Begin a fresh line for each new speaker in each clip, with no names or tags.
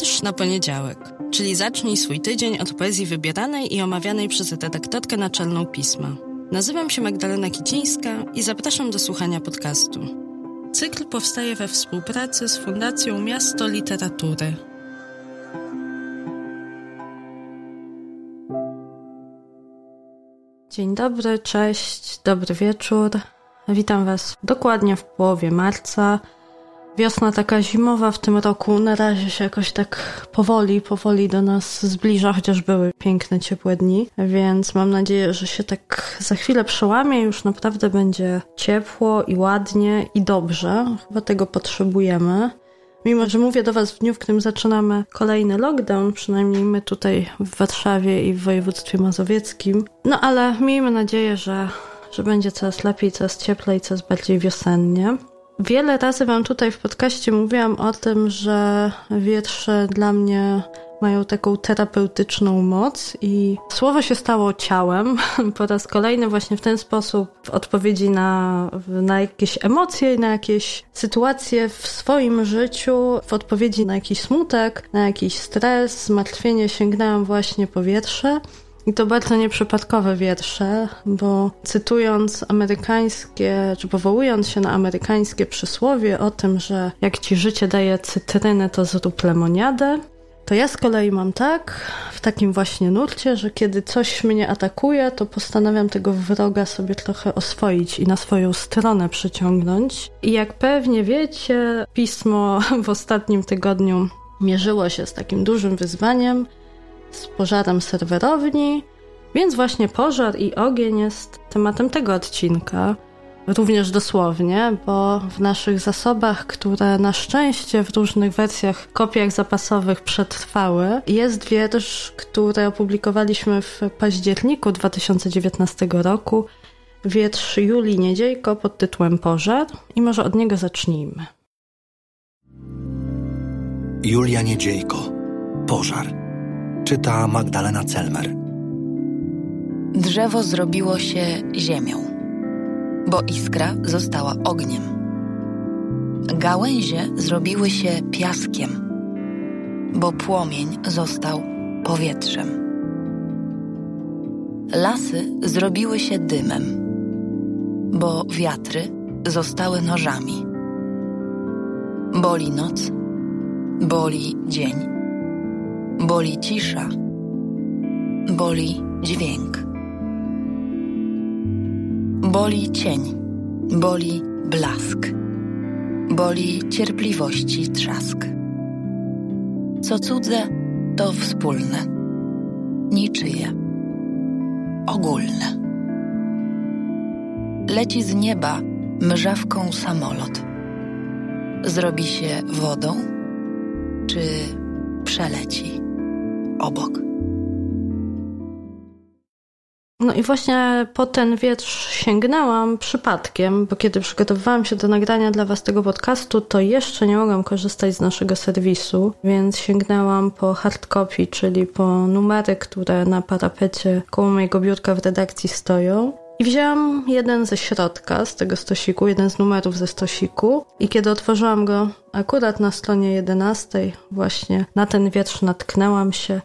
Wiersz na poniedziałek, czyli zacznij swój tydzień od poezji wybieranej i omawianej przez redaktorkę naczelną pisma. Nazywam się Magdalena Kicińska i zapraszam do słuchania podcastu. Cykl powstaje we współpracy z Fundacją Miasto Literatury. Dzień dobry, cześć, dobry wieczór. Witam Was dokładnie w połowie marca Wiosna taka zimowa w tym roku na razie się jakoś tak powoli, powoli do nas zbliża, chociaż były piękne, ciepłe dni, więc mam nadzieję, że się tak za chwilę przełamie, już naprawdę będzie ciepło i ładnie i dobrze. Chyba tego potrzebujemy. Mimo, że mówię do Was w dniu, w którym zaczynamy kolejny lockdown, przynajmniej my tutaj w Warszawie i w województwie mazowieckim, no ale miejmy nadzieję, że, że będzie coraz lepiej, coraz cieplej, coraz bardziej wiosennie. Wiele razy Wam tutaj w podcaście mówiłam o tym, że wiersze dla mnie mają taką terapeutyczną moc i słowo się stało ciałem po raz kolejny właśnie w ten sposób w odpowiedzi na, na jakieś emocje, na jakieś sytuacje w swoim życiu, w odpowiedzi na jakiś smutek, na jakiś stres, zmartwienie sięgnęłam właśnie po wiersze. I to bardzo nieprzypadkowe wiersze, bo cytując amerykańskie, czy powołując się na amerykańskie przysłowie o tym, że jak ci życie daje cytrynę, to zrób lemoniadę, to ja z kolei mam tak, w takim właśnie nurcie, że kiedy coś mnie atakuje, to postanawiam tego wroga sobie trochę oswoić i na swoją stronę przyciągnąć. I jak pewnie wiecie, pismo w ostatnim tygodniu mierzyło się z takim dużym wyzwaniem, z pożarem serwerowni, więc właśnie pożar i ogień jest tematem tego odcinka. Również dosłownie, bo w naszych zasobach, które na szczęście w różnych wersjach, kopiach zapasowych przetrwały, jest wiersz, który opublikowaliśmy w październiku 2019 roku. Wiersz Julii Niedziejko pod tytułem Pożar i może od niego zacznijmy.
Julia Niedziejko. Pożar. Czyta Magdalena Celmer.
Drzewo zrobiło się ziemią, bo iskra została ogniem. Gałęzie zrobiły się piaskiem, bo płomień został powietrzem. Lasy zrobiły się dymem, bo wiatry zostały nożami. Boli noc, boli dzień Boli cisza, boli dźwięk. Boli cień, boli blask, boli cierpliwości trzask. Co cudze, to wspólne, niczyje, ogólne. Leci z nieba mrzawką samolot. Zrobi się wodą, czy przeleci obok.
No i właśnie po ten wietrz sięgnęłam przypadkiem, bo kiedy przygotowywałam się do nagrania dla Was tego podcastu, to jeszcze nie mogłam korzystać z naszego serwisu, więc sięgnęłam po hardcopy, czyli po numery, które na parapecie koło mojego biurka w redakcji stoją. I wzięłam jeden ze środka, z tego stosiku, jeden z numerów ze stosiku i kiedy otworzyłam go akurat na stronie 11 właśnie na ten wietrz natknęłam się,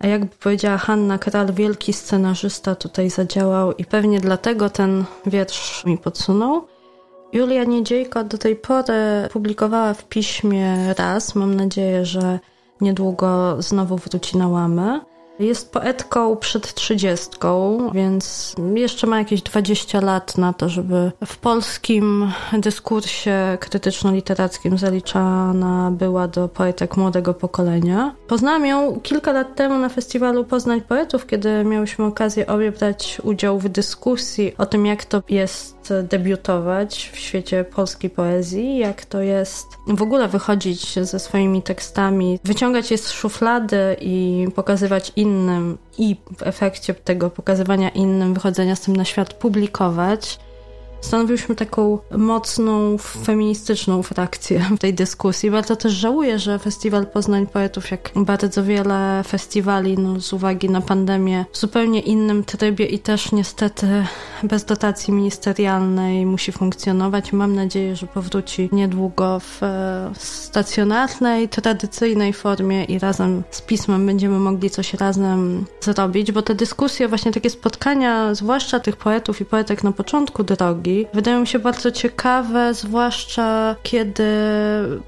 jakby powiedziała Hanna Kral, wielki scenarzysta tutaj zadziałał i pewnie dlatego ten wietrz mi podsunął. Julia Niedziejko do tej pory publikowała w piśmie raz, mam nadzieję, że niedługo znowu wróci na łamy. Jest poetką przed trzydziestką, więc jeszcze ma jakieś 20 lat na to, żeby w polskim dyskursie krytyczno-literackim zaliczana była do poetek młodego pokolenia. Poznałam ją kilka lat temu na festiwalu Poznań Poetów, kiedy miałyśmy okazję obie brać udział w dyskusji o tym, jak to jest debiutować w świecie polskiej poezji, jak to jest w ogóle wychodzić ze swoimi tekstami, wyciągać je z szuflady i pokazywać innym i w efekcie tego pokazywania innym, wychodzenia z tym na świat publikować. Stanowiłyśmy taką mocną feministyczną frakcję w tej dyskusji. Bardzo też żałuję, że Festiwal Poznań Poetów, jak bardzo wiele festiwali no, z uwagi na pandemię, w zupełnie innym trybie i też niestety bez dotacji ministerialnej musi funkcjonować. Mam nadzieję, że powróci niedługo w e, stacjonarnej, tradycyjnej formie i razem z pismem będziemy mogli coś razem zrobić, bo te dyskusje, właśnie takie spotkania, zwłaszcza tych poetów i poetek na początku drogi, wydają mi się bardzo ciekawe, zwłaszcza kiedy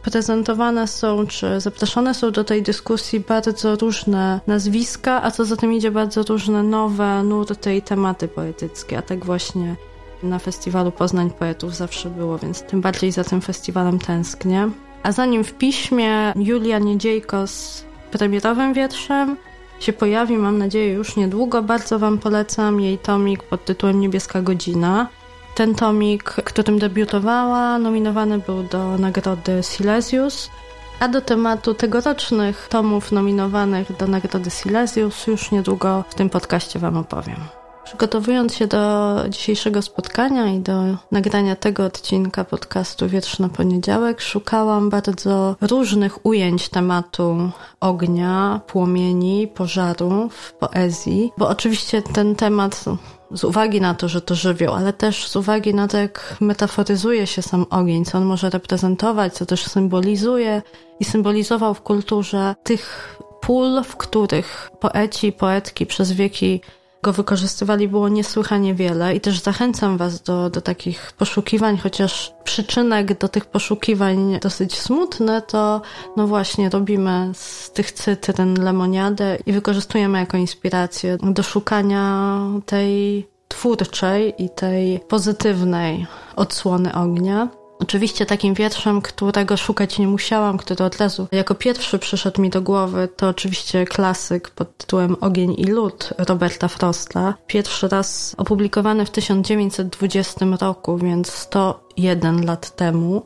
prezentowane są czy zapraszane są do tej dyskusji bardzo różne nazwiska, a co za tym idzie bardzo różne nowe nurty i tematy poetyckie, a tak właśnie na festiwalu Poznań Poetów zawsze było, więc tym bardziej za tym festiwalem tęsknię. A zanim w piśmie Julia Niedziejko z premierowym wierszem się pojawi, mam nadzieję już niedługo, bardzo Wam polecam jej tomik pod tytułem Niebieska Godzina. Ten tomik, którym debiutowała, nominowany był do nagrody Silesius, a do tematu tegorocznych tomów nominowanych do nagrody Silesius już niedługo w tym podcaście Wam opowiem. Przygotowując się do dzisiejszego spotkania i do nagrania tego odcinka podcastu Wietrz na poniedziałek, szukałam bardzo różnych ujęć tematu ognia, płomieni, pożaru w poezji, bo oczywiście ten temat z uwagi na to, że to żywioł, ale też z uwagi na to, jak metaforyzuje się sam ogień, co on może reprezentować, co też symbolizuje i symbolizował w kulturze tych pól, w których poeci i poetki przez wieki go wykorzystywali, było niesłychanie wiele i też zachęcam Was do, do takich poszukiwań, chociaż przyczynek do tych poszukiwań dosyć smutne, to no właśnie robimy z tych cytryn lemoniadę i wykorzystujemy jako inspirację do szukania tej twórczej i tej pozytywnej odsłony ognia. Oczywiście takim wierszem, którego szukać nie musiałam, który od razu jako pierwszy przyszedł mi do głowy, to oczywiście klasyk pod tytułem Ogień i lód Roberta Frosta. Pierwszy raz opublikowany w 1920 roku, więc 101 lat temu.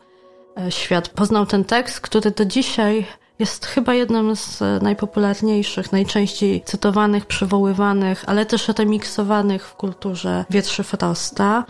E, świat poznał ten tekst, który do dzisiaj jest chyba jednym z najpopularniejszych, najczęściej cytowanych, przywoływanych, ale też remiksowanych w kulturze wierszy Frosta.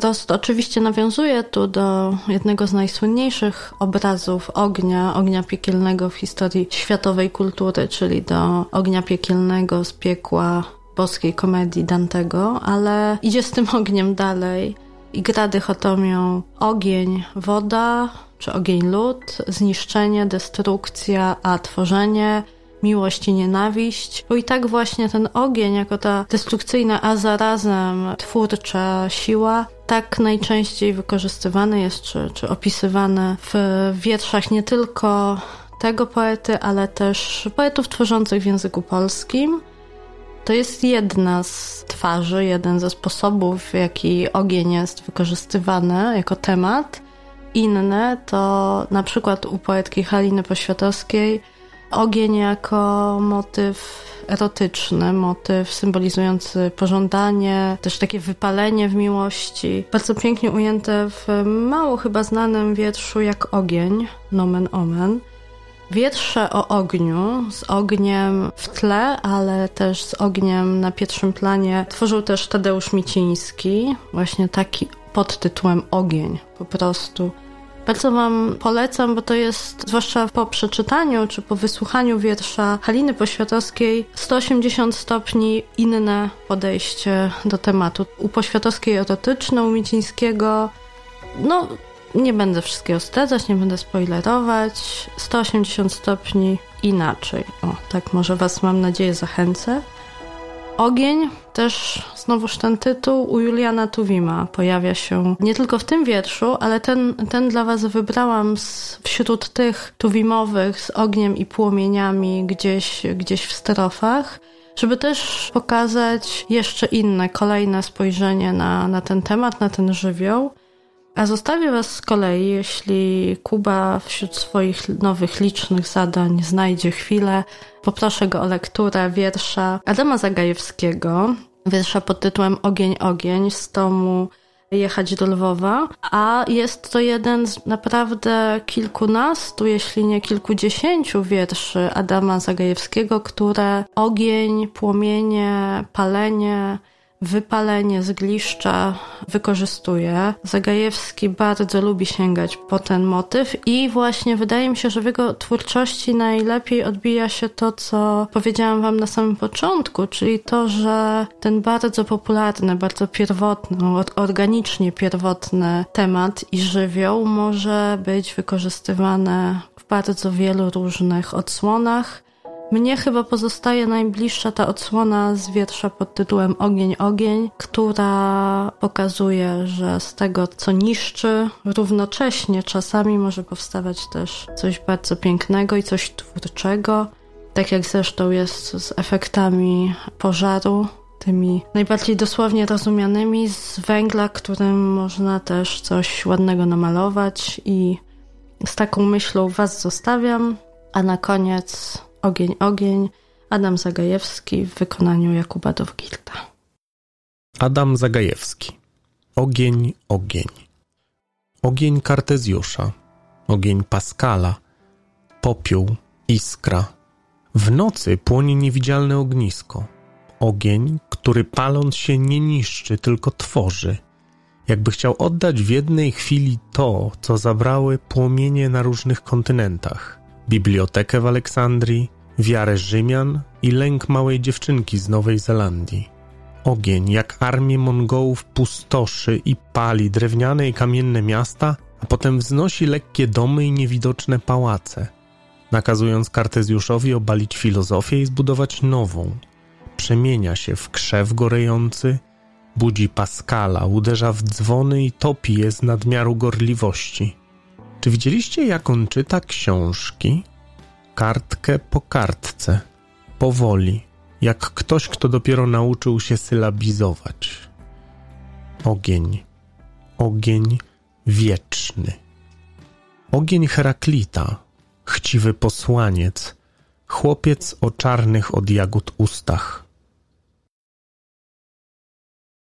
Frost oczywiście nawiązuje tu do jednego z najsłynniejszych obrazów ognia, ognia piekielnego w historii światowej kultury, czyli do ognia piekielnego z piekła boskiej komedii Dantego, ale idzie z tym ogniem dalej i gra dychotomią ogień, woda, czy ogień lód, zniszczenie, destrukcja, a tworzenie, miłość i nienawiść, bo i tak właśnie ten ogień, jako ta destrukcyjna, a zarazem twórcza siła, tak najczęściej wykorzystywany jest, czy, czy opisywany w wierszach nie tylko tego poety, ale też poetów tworzących w języku polskim. To jest jedna z twarzy, jeden ze sposobów, w jaki ogień jest wykorzystywany jako temat. Inne to na przykład u poetki Haliny Poświatowskiej Ogień jako motyw erotyczny, motyw symbolizujący pożądanie, też takie wypalenie w miłości. Bardzo pięknie ujęte w mało chyba znanym wierszu jak ogień, nomen omen. Wiersze o ogniu, z ogniem w tle, ale też z ogniem na pierwszym planie tworzył też Tadeusz Miciński, właśnie taki pod tytułem Ogień po prostu. Bardzo Wam polecam, bo to jest, zwłaszcza po przeczytaniu czy po wysłuchaniu wiersza Haliny Poświatowskiej, 180 stopni inne podejście do tematu. U Poświatowskiej erotyczne, u Micińskiego, no nie będę wszystkiego zdradzać, nie będę spoilerować. 180 stopni inaczej. O, tak może Was, mam nadzieję, zachęcę. Ogień, też znowuż ten tytuł u Juliana Tuwima pojawia się nie tylko w tym wierszu, ale ten, ten dla Was wybrałam z, wśród tych tuwimowych z ogniem i płomieniami gdzieś, gdzieś w strofach żeby też pokazać jeszcze inne, kolejne spojrzenie na, na ten temat, na ten żywioł. A zostawię Was z kolei, jeśli Kuba wśród swoich nowych licznych zadań znajdzie chwilę, poproszę go o lekturę wiersza Adama Zagajewskiego, wiersza pod tytułem Ogień, ogień z tomu Jechać do Lwowa, a jest to jeden z naprawdę kilkunastu, jeśli nie kilkudziesięciu wierszy Adama Zagajewskiego, które ogień, płomienie, palenie wypalenie z gliszcza wykorzystuje. Zagajewski bardzo lubi sięgać po ten motyw i właśnie wydaje mi się, że w jego twórczości najlepiej odbija się to, co powiedziałam wam na samym początku, czyli to, że ten bardzo popularny, bardzo pierwotny, organicznie pierwotny temat i żywioł może być wykorzystywany w bardzo wielu różnych odsłonach mnie chyba pozostaje najbliższa ta odsłona z wiersza pod tytułem Ogień, ogień, która pokazuje, że z tego, co niszczy, równocześnie czasami może powstawać też coś bardzo pięknego i coś twórczego. Tak jak zresztą jest z efektami pożaru, tymi najbardziej dosłownie rozumianymi, z węgla, którym można też coś ładnego namalować i z taką myślą Was zostawiam, a na koniec Ogień, ogień, Adam Zagajewski w wykonaniu Jakuba Dowgilta.
Adam Zagajewski. Ogień, ogień. Ogień Kartezjusza, ogień Paskala, popiół, iskra. W nocy płonie niewidzialne ognisko. Ogień, który paląc się nie niszczy, tylko tworzy. Jakby chciał oddać w jednej chwili to, co zabrały płomienie na różnych kontynentach bibliotekę w Aleksandrii, wiarę Rzymian i lęk małej dziewczynki z Nowej Zelandii. Ogień, jak armię Mongołów, pustoszy i pali drewniane i kamienne miasta, a potem wznosi lekkie domy i niewidoczne pałace, nakazując Kartezjuszowi obalić filozofię i zbudować nową. Przemienia się w krzew gorejący, budzi Paskala, uderza w dzwony i topi je z nadmiaru gorliwości. Czy widzieliście, jak on czyta książki? Kartkę po kartce, powoli, jak ktoś, kto dopiero nauczył się sylabizować. Ogień, ogień wieczny. Ogień Heraklita, chciwy posłaniec, chłopiec o czarnych od jagód ustach.